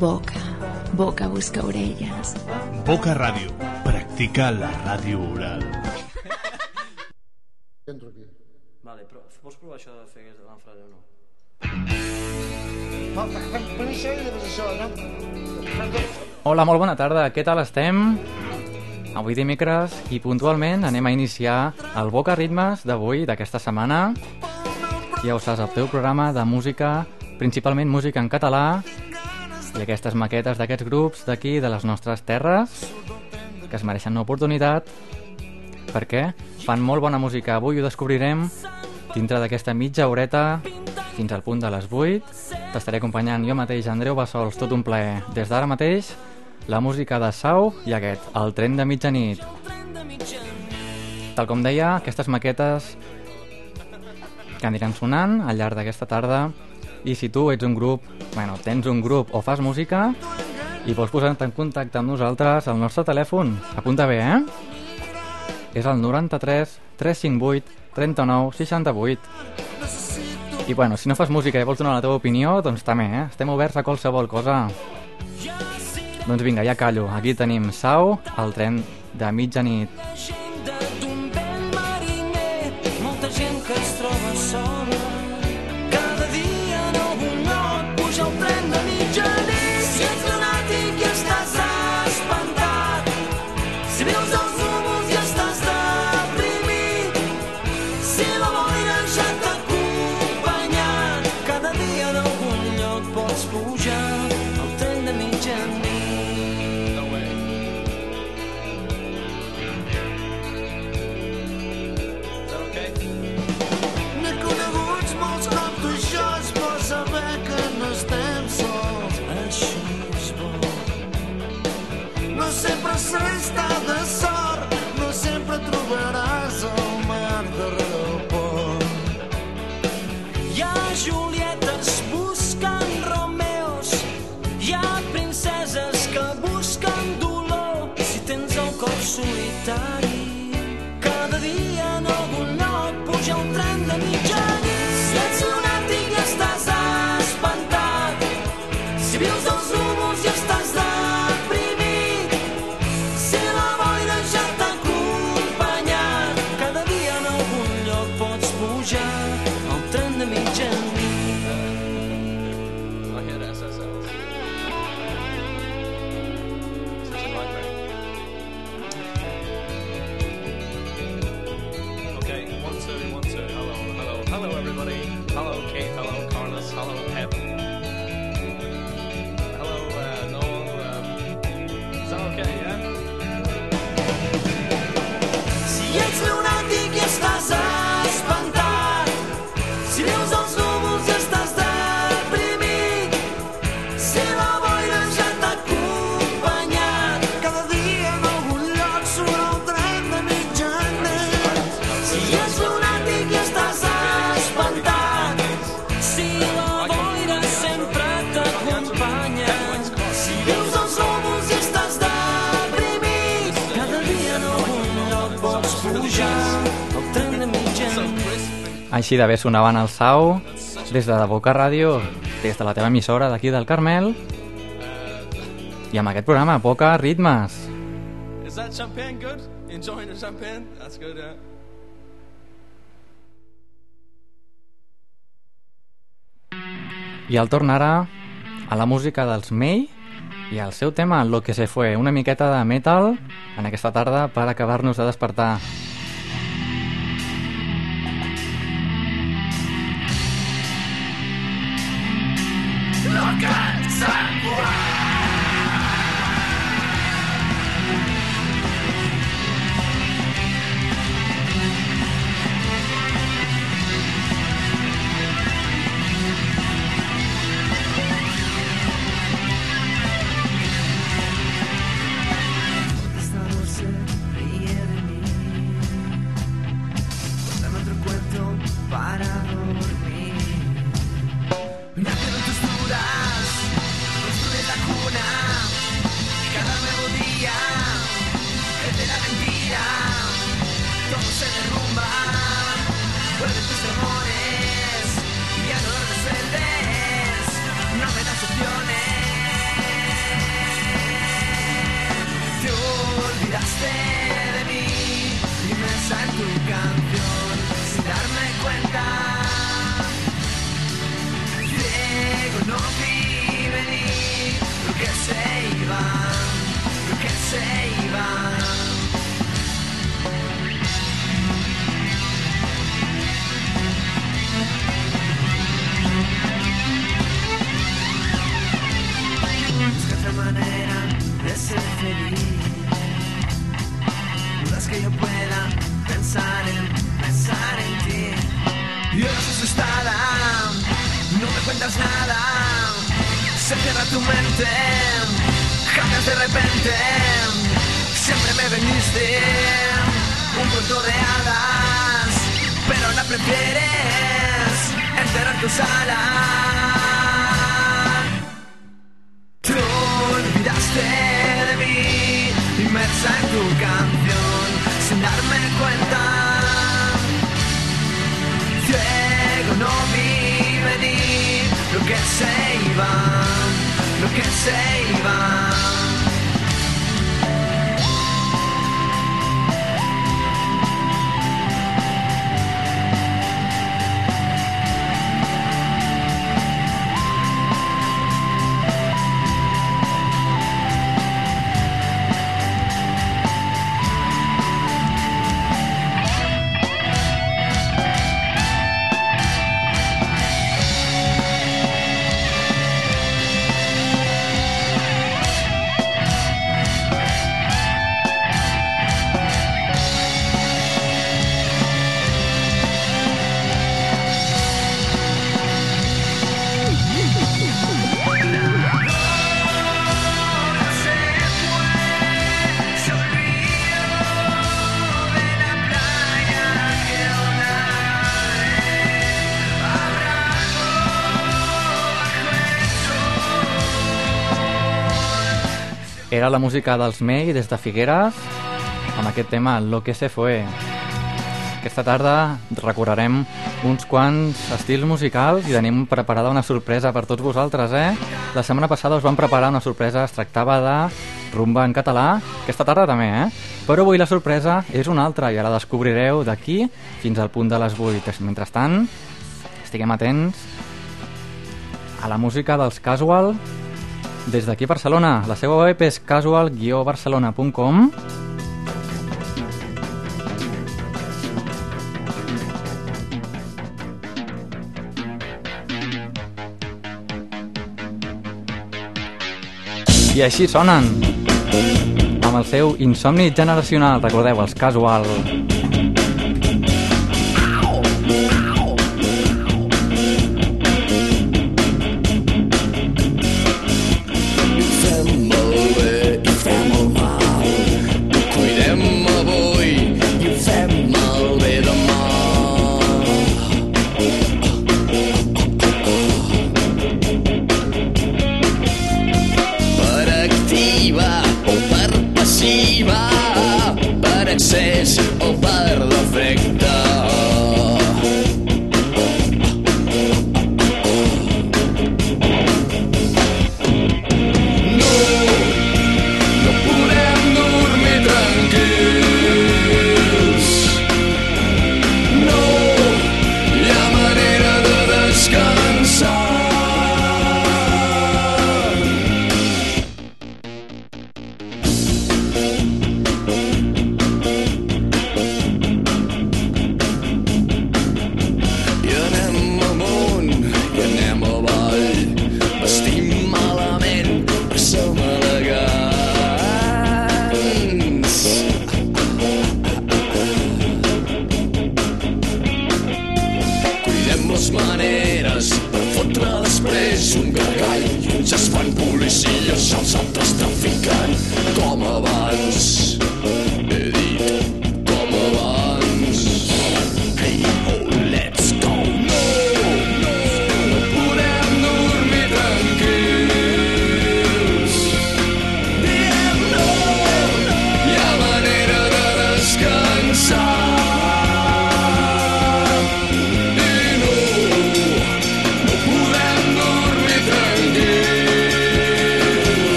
Boca, boca busca orelles. Boca Ràdio. Practica la ràdio oral. Entro aquí. Vale, però vols provar això de fer la frase o no? Hola, molt bona tarda. Què tal estem? Avui dimecres i puntualment anem a iniciar el Boca Ritmes d'avui, d'aquesta setmana. Ja ho saps, el teu programa de música, principalment música en català, i aquestes maquetes d'aquests grups d'aquí, de les nostres terres, que es mereixen una oportunitat, perquè fan molt bona música. Avui ho descobrirem dintre d'aquesta mitja horeta fins al punt de les 8. T'estaré acompanyant jo mateix, Andreu Bassols, tot un plaer. Des d'ara mateix, la música de Sau i aquest, el tren de mitjanit. Tal com deia, aquestes maquetes que aniran sonant al llarg d'aquesta tarda i si tu ets un grup, bueno, tens un grup o fas música i vols posar-te en contacte amb nosaltres, el nostre telèfon, apunta bé, eh? És el 93 358 39 68. I bueno, si no fas música i vols donar la teva opinió, doncs també, eh? Estem oberts a qualsevol cosa. Doncs vinga, ja callo. Aquí tenim Sau, el tren de mitjanit. Així d'haver sonaven el Sau des de Boca Ràdio, des de la teva emissora d'aquí del Carmel, i amb aquest programa, Boca Ritmes. Is that champagne good? Enjoying the champagne? That's good, yeah. I el torn ara a la música dels May i al seu tema Lo que se fue, una miqueta de metal en aquesta tarda per acabar-nos de despertar. Estás asustada, no me cuentas nada. Se cierra tu mente, cambias de repente. Siempre me vendiste un cuento de hadas, pero ahora prefieres enterrar tus alas. Tú olvidaste de mí, inmersa en tu canción, sin darme cuenta. Venir lo que se iba, lo Era la música dels May des de Figueres amb aquest tema Lo que se fue. Aquesta tarda recorrerem uns quants estils musicals i tenim preparada una sorpresa per tots vosaltres, eh? La setmana passada us vam preparar una sorpresa, es tractava de rumba en català, aquesta tarda també, eh? Però avui la sorpresa és una altra i ara la descobrireu d'aquí fins al punt de les 8. Mentrestant, estiguem atents a la música dels Casual des d'aquí Barcelona. La seva web és casual-barcelona.com I així sonen amb el seu insomni generacional, recordeu, els Casual. fem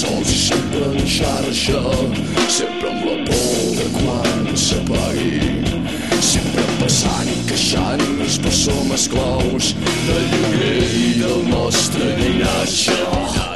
sols i sempre en xarxa, sempre amb la por de quan s'apagui. Sempre passant i queixant-nos, però som esclaus del lloguer i del nostre llinatge.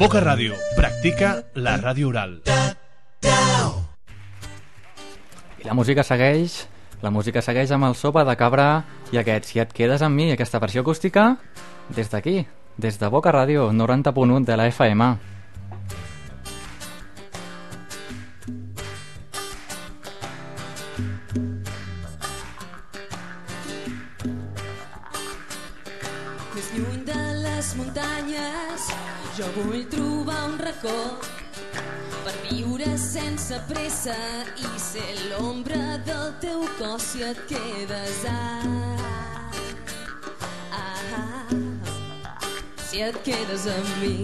Boca Ràdio. Practica la ràdio oral. I la música segueix, la música segueix amb el sopa de cabra i aquest, si et quedes amb mi, aquesta versió acústica, des d'aquí, des de Boca Ràdio, 90.1 de la FM. Jo vull trobar un racó per viure sense pressa i ser l'ombra del teu cos si et quedes ah, ah, si et quedes amb mi.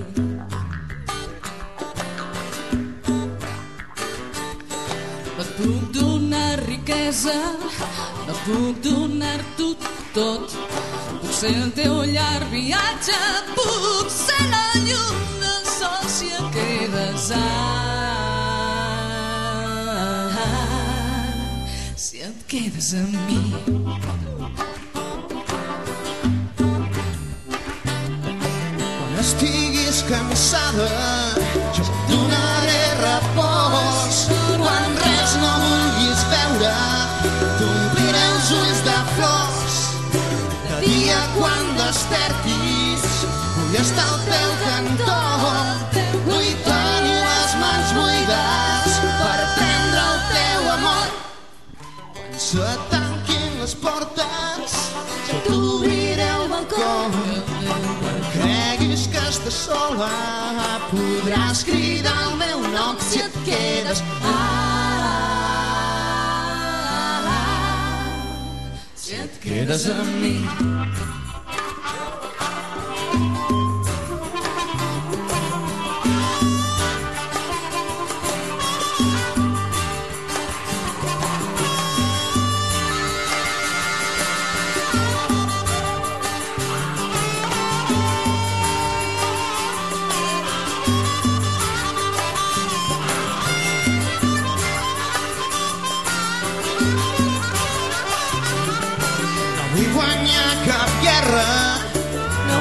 No et puc donar riquesa no puc donar-t'ho tot. Puc ser el teu llarg viatge, puc ser la llum del sol si et quedes ah, si et quedes amb mi. Quan estiguis cansada, quan despertis, vull estar al teu cantó. Vull tenir les mans buides per prendre el teu amor. Quan se tanquin les portes, jo t'obriré el balcó. Quan creguis que estàs sola, podràs cridar el meu nom si et quedes. Ah, ah, ah, si et quedes amb mi.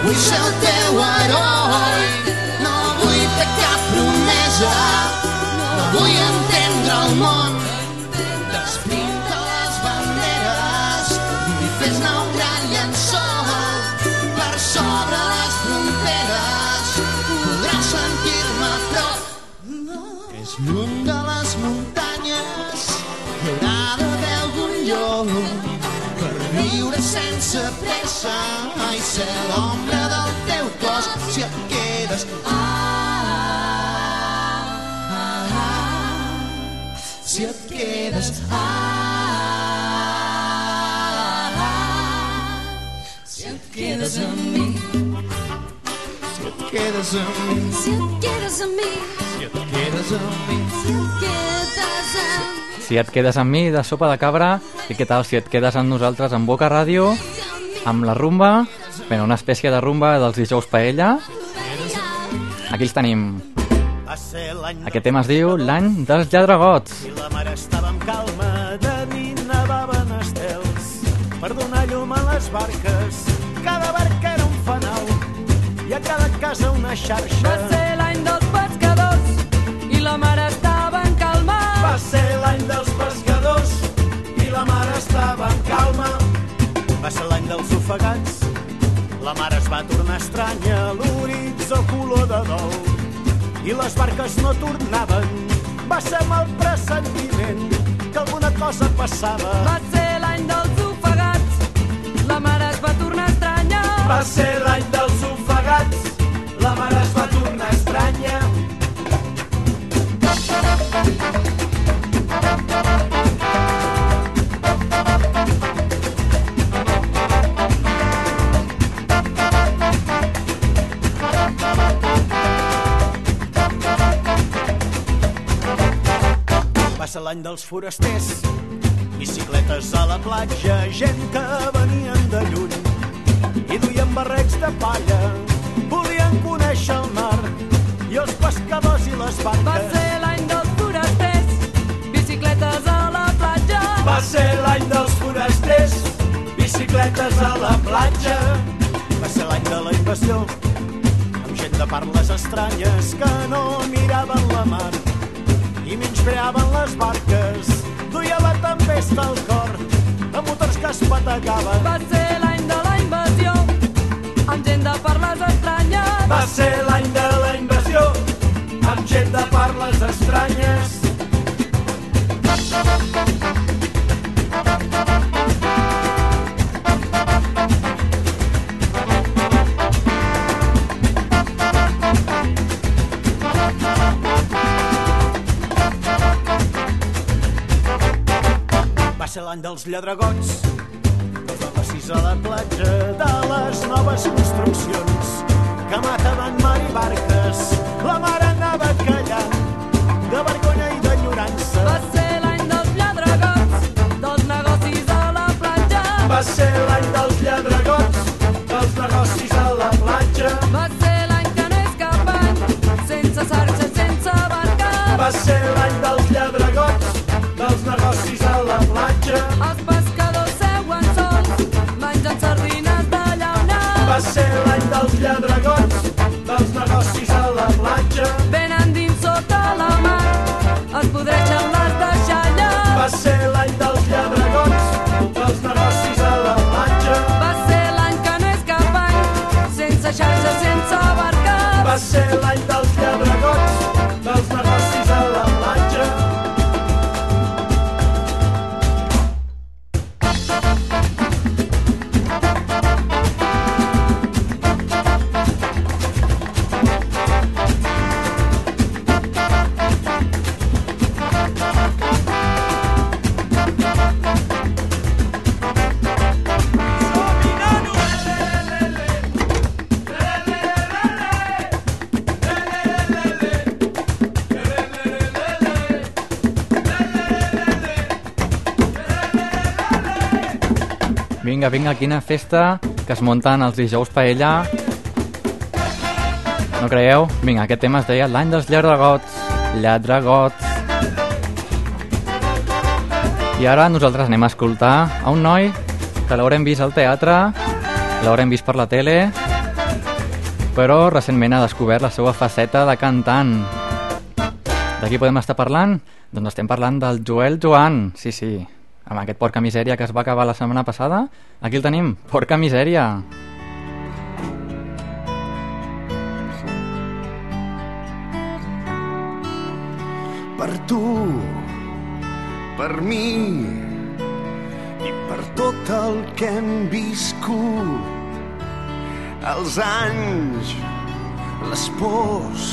Vull ser el teu heroi, no vull fer cap promesa, no vull entendre el món. Pressa i ser l'ombra del teu cos. Si et quedes ah, ah, ah, si et quedes ah, ah, si et quedes amb mi. Si et quedes amb mi. Si et quedes amb mi, si et quedes amb mi. Si et quedes amb mi, Si et quedes amb mi, de sopa de cabra, i què tal si et quedes amb nosaltres en Boca Ràdio, amb la rumba, bé, una espècie de rumba dels dijous paella. Aquí els tenim. Aquest tema es diu L'any dels lladregots. i la mare estava amb calma, de nit nevaven estels per donar llum a les barques. Cada barca era un fanal i a cada casa una xarxa. Va ser l'any dels ofegats, la mare es va tornar estranya, l'horitzó color de dol i les barques no tornaven. Va ser amb el pressentiment que alguna cosa passava. Va ser l'any dels ofegats, la mare es va tornar estranya. Va ser l'any dels ofegats, la mare es va tornar estranya. Va ser l'any dels forasters, bicicletes a la platja, gent que venien de lluny i duien barrets de palla. Volien conèixer el mar i els pescadors i les Va barques. ser l'any dels forasters, bicicletes a la platja. Va ser l'any dels forasters, bicicletes a la platja. Va ser l'any de la invasió, amb gent de parles estranyes que no miraven la mar i menyspreaven les barques. Duia la tempesta al cor, amb motors que es bategaven. Va ser l'any de la invasió, amb gent de parles estranyes. Va ser l'any de la invasió, amb gent de parles estranyes. Va ser l'any dels lladregots, dels negocis a la platja, de les noves construccions que mataven mar i barques. La mare anava callant, de vergonya i d'enyorança. Va ser l'any dels lladregots, dels negocis a la platja. Va ser l'any dels lladregots, dels negocis a la platja. Venen dins sota la mar, es podreixen les deixalles. Va ser l'any dels lladregots, dels negocis a la platja. Va ser l'any que no és cap any, sense xarxa, sense barca. Va ser l'any dels Vinga, vinga, quina festa que es munten els dijous paella. No creieu? Vinga, aquest tema es deia l'any dels lladregots. Lladregots. I ara nosaltres anem a escoltar a un noi que l'haurem vist al teatre, l'haurem vist per la tele, però recentment ha descobert la seva faceta de cantant. De qui podem estar parlant? Doncs estem parlant del Joel Joan, sí, sí, amb aquest Porca Misèria que es va acabar la setmana passada. Aquí el tenim, Porca Misèria. per tu, per mi i per tot el que hem viscut. Els anys, les pors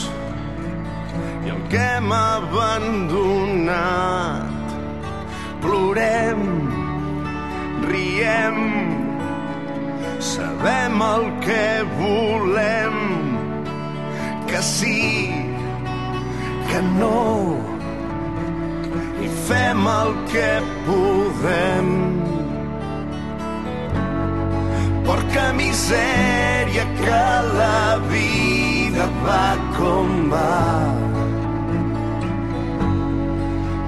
i el que hem abandonat. Plorem, riem, sabem el que volem, que sí, que no, i fem el que podem. Porca misèria que la vida va com va.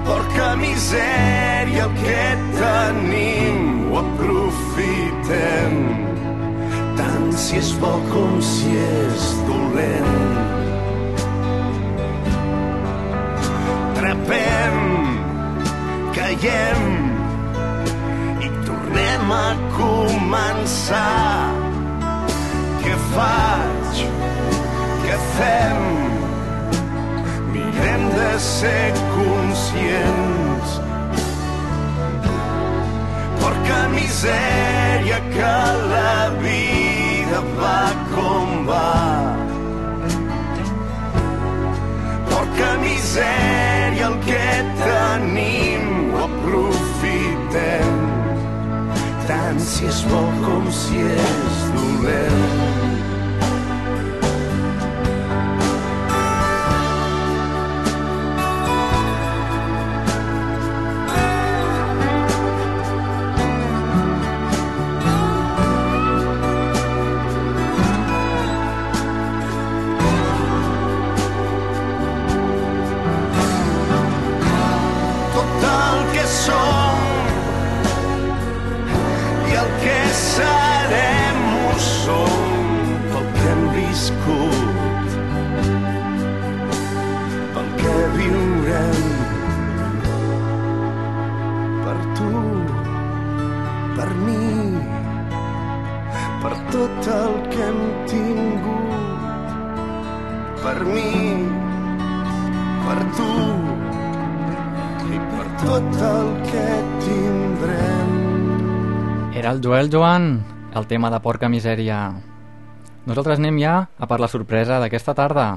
Porca misèria el que tenim ho aprofitem tant si és bo com si és dolent. Trepem, caiem i tornem a començar. Què faig? Què fem? Ser conscients. Porca misèria que la vida va com va. Porca misèria el que tenim ho aprofitem tant si és bo com si és dolent. Tu per mi per tot el que hem tingut per mi per tu i per tot el que tindrem. Era el Joel Joan, el tema de Porca Misèria. Nosaltres anem ja a per la sorpresa d'aquesta tarda.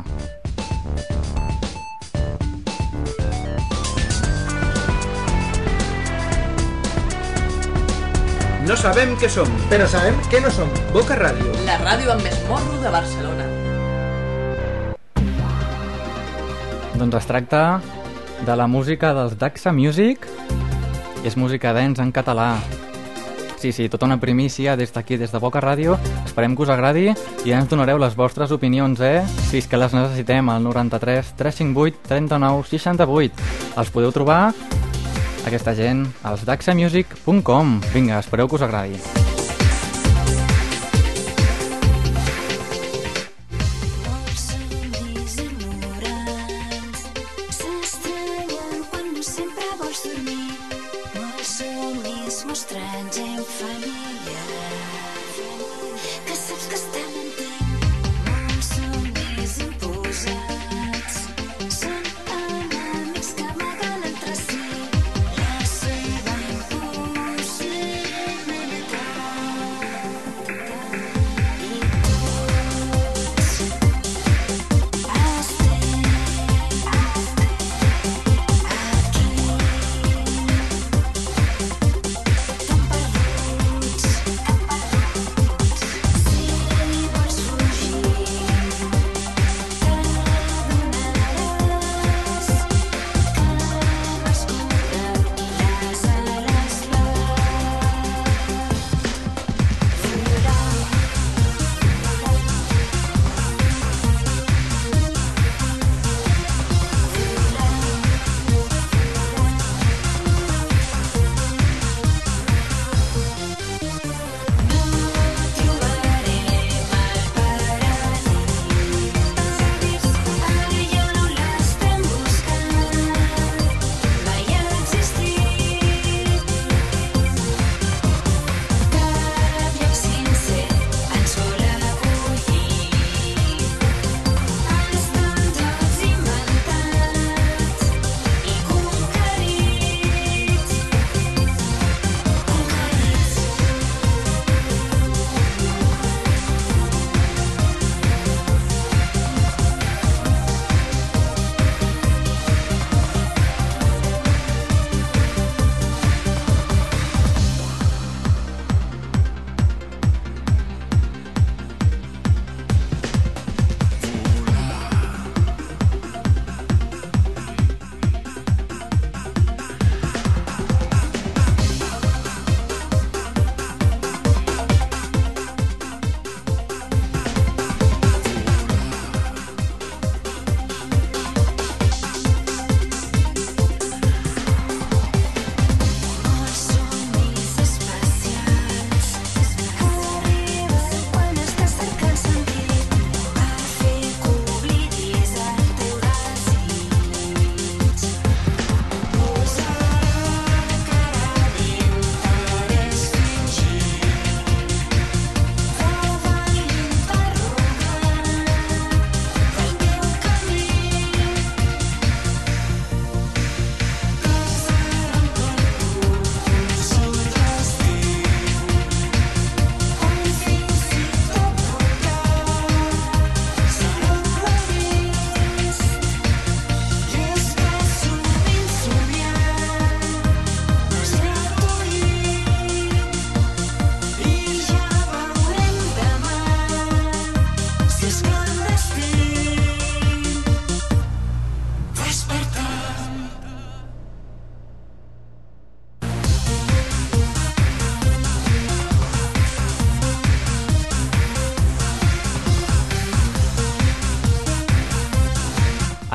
No sabem què som, però sabem què no som. Boca Ràdio. La ràdio amb més morro de Barcelona. Doncs es tracta de la música dels Daxa Music i és música dance en català. Sí, sí, tota una primícia des d'aquí, des de Boca Ràdio. Esperem que us agradi i ja ens donareu les vostres opinions, eh? Si és que les necessitem al 93 358 39 68. Els podeu trobar, aquesta gent, als daxamusic.com. Vinga, espereu que us agradi.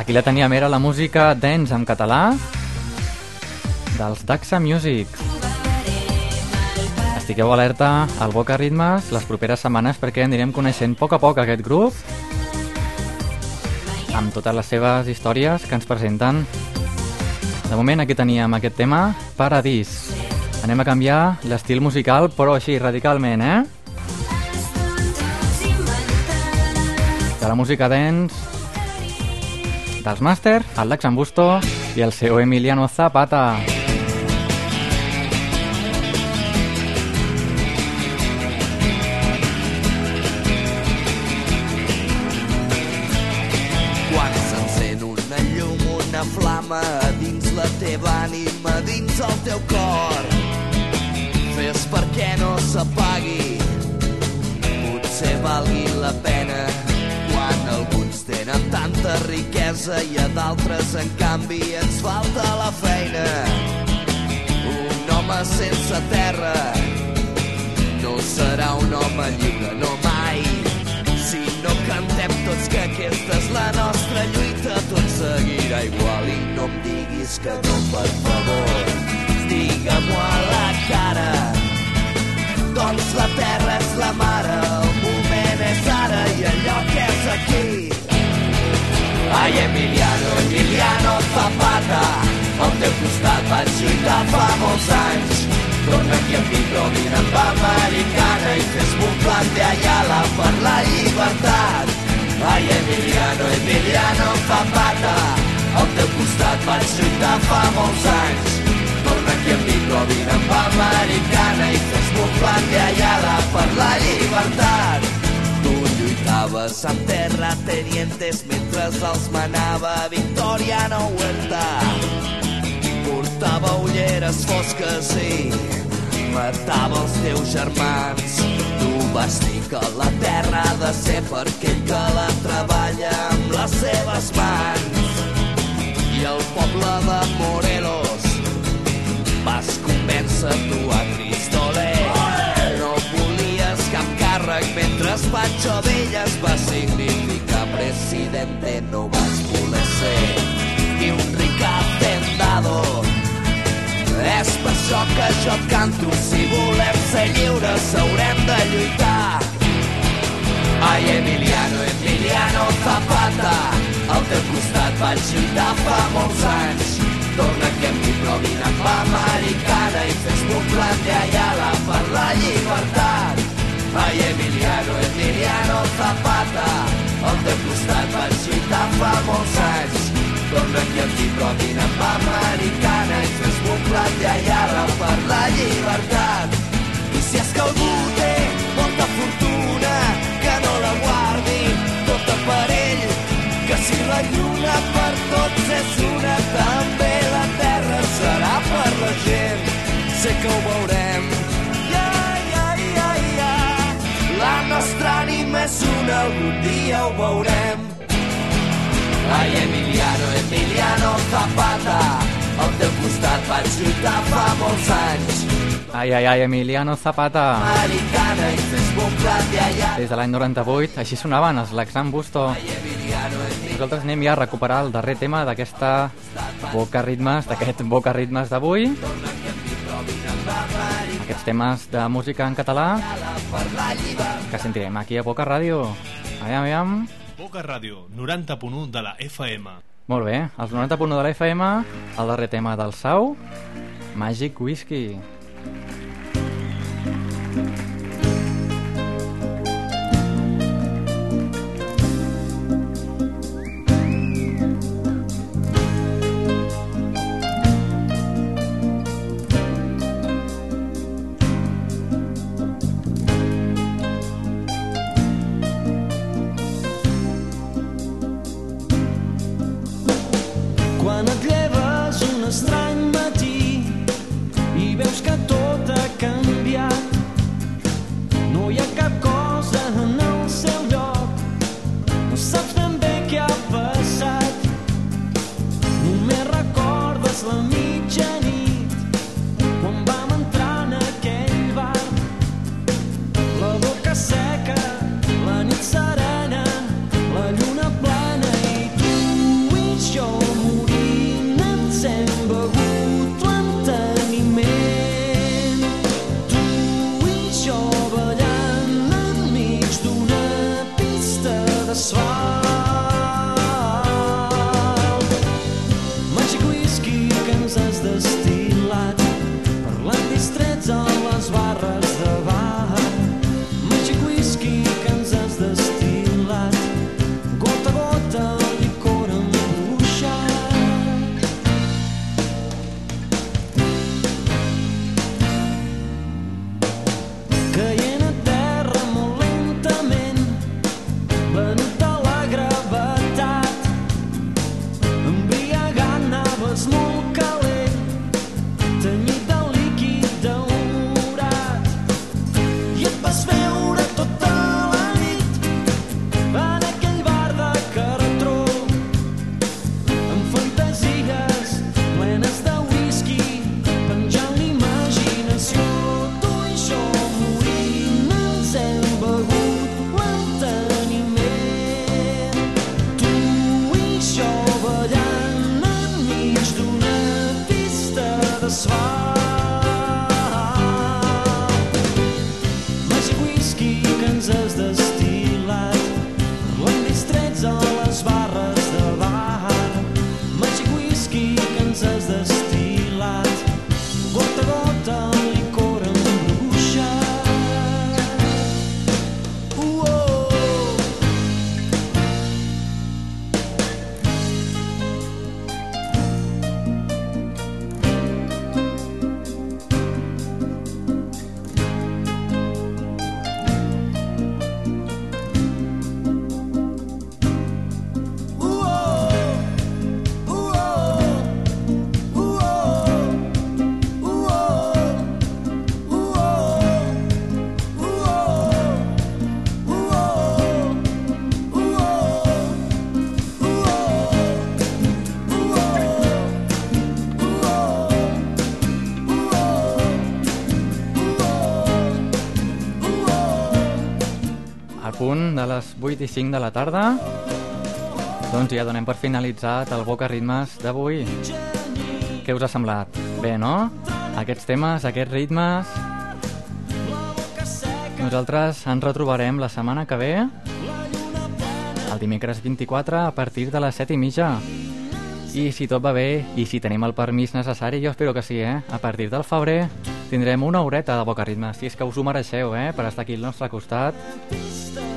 Aquí la teníem, era la música dance en català dels Daxa Music. Estigueu alerta al Boca Ritmes les properes setmanes perquè anirem coneixent a poc a poc aquest grup amb totes les seves històries que ens presenten. De moment aquí teníem aquest tema, Paradís. Anem a canviar l'estil musical, però així, radicalment, eh? De la música dance dels Master, el Dax Ambusto i el seu Emiliano Zapata. Quan s'encén una llum, una flama dins la teva ànima, dins el teu cor. Fes perquè no s'apagui, potser valgui la pena tenen tanta riquesa i a d'altres, en canvi, ens falta la feina. Un home sense terra no serà un home lliure, no mai. Si no cantem tots que aquesta és la nostra lluita, tot seguirà igual i no em diguis que no, per favor. Digue-m'ho a la cara, doncs la terra és la mare, Ai, Emiliano, Emiliano Zapata, al teu costat vaig lluitar fa molts anys. Torna aquí amb micro, vine amb americana i fes-me un plan de Ayala per la llibertat. Ai, Emiliano, Emiliano Zapata, al teu costat vaig lluitar fa molts anys. Torna aquí amb micro, vine amb americana i fes-me un plan de Ayala per la llibertat. Lluitaves amb terratenientes mentre els manava Victoriano Huerta. Portava ulleres fosques i matava els teus germans. Tu vas dir que la terra ha de ser per aquell que la treballa amb les seves mans. I el poble de Morelos vas convèncer tu a Cristoler. Pancho Villa es va significar presidente. No vas voler ser ni un ric hacendado. És per això que jo canto, si volem ser lliures haurem de lluitar. Ai, Emiliano, Emiliano Zapata, al teu costat vaig lluitar fa molts anys. Torna mi, però vine amb americana i fes-me un plan de Ayala per la llibertat. Ai, Emiliano, Emiliano Zapata, al teu costat vaig lluitar fa molts anys. Torna aquí mi, però vine amb americana i fes-me un plan de Ayala per la llibertat. I si és que algú té molta fortuna, que no la guardi tota per ell, que si la lluna per tots és una, també la terra serà per la gent. Sé que ho veurem. És una, algun dia ho veurem. Ai, Emiliano, Emiliano Zapata, al teu costat vaig lluitar fa molts anys. Ai, ai, ai, Emiliano Zapata. Americana i fes-me un plan de allà. Des de l'any 98, així sonaven els Laxan Busto. Nosaltres anem ja a recuperar el darrer tema d'aquesta Boca Ritmes, d'aquest Boca Ritmes d'avui. Aquests temes de música en català que sentirem aquí a Boca Ràdio. Aviam, aviam. Boca Ràdio, 90.1 de la FM. Molt bé, els 90.1 de la FM, el darrer tema del Sau, Magic Whisky. Quan et 8 i 5 de la tarda. Doncs ja donem per finalitzat el Boca Ritmes d'avui. Què us ha semblat? Bé, no? Aquests temes, aquests ritmes... Nosaltres ens retrobarem la setmana que ve, el dimecres 24, a partir de les 7 i mitja. I si tot va bé, i si tenim el permís necessari, jo espero que sí, eh? A partir del febrer tindrem una horeta de Boca Ritmes, si és que us ho mereixeu, eh? Per estar aquí al nostre costat.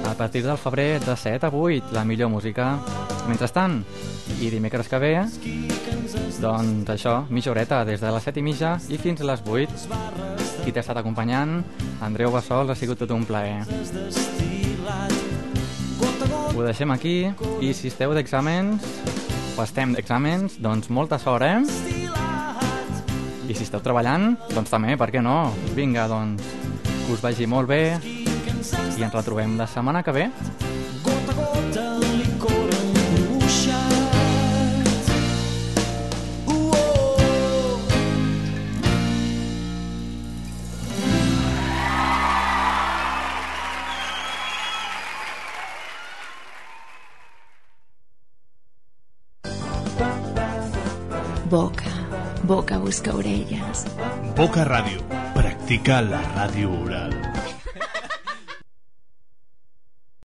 A partir del febrer, de 7 a 8, la millor música. Mentrestant, i dimecres que ve, doncs això, mitja horeta, des de les 7 i mitja i fins a les 8. Qui t'ha estat acompanyant, Andreu Bassols, ha sigut tot un plaer. Ho deixem aquí i si esteu d'exàmens o estem d'exàmens, doncs molta sort, eh? I si esteu treballant, doncs també, per què no? Vinga, doncs, que us vagi molt bé i ens retrobem la setmana que ve. Boca, boca busca orelles. Boca Radio. Practica la radio oral.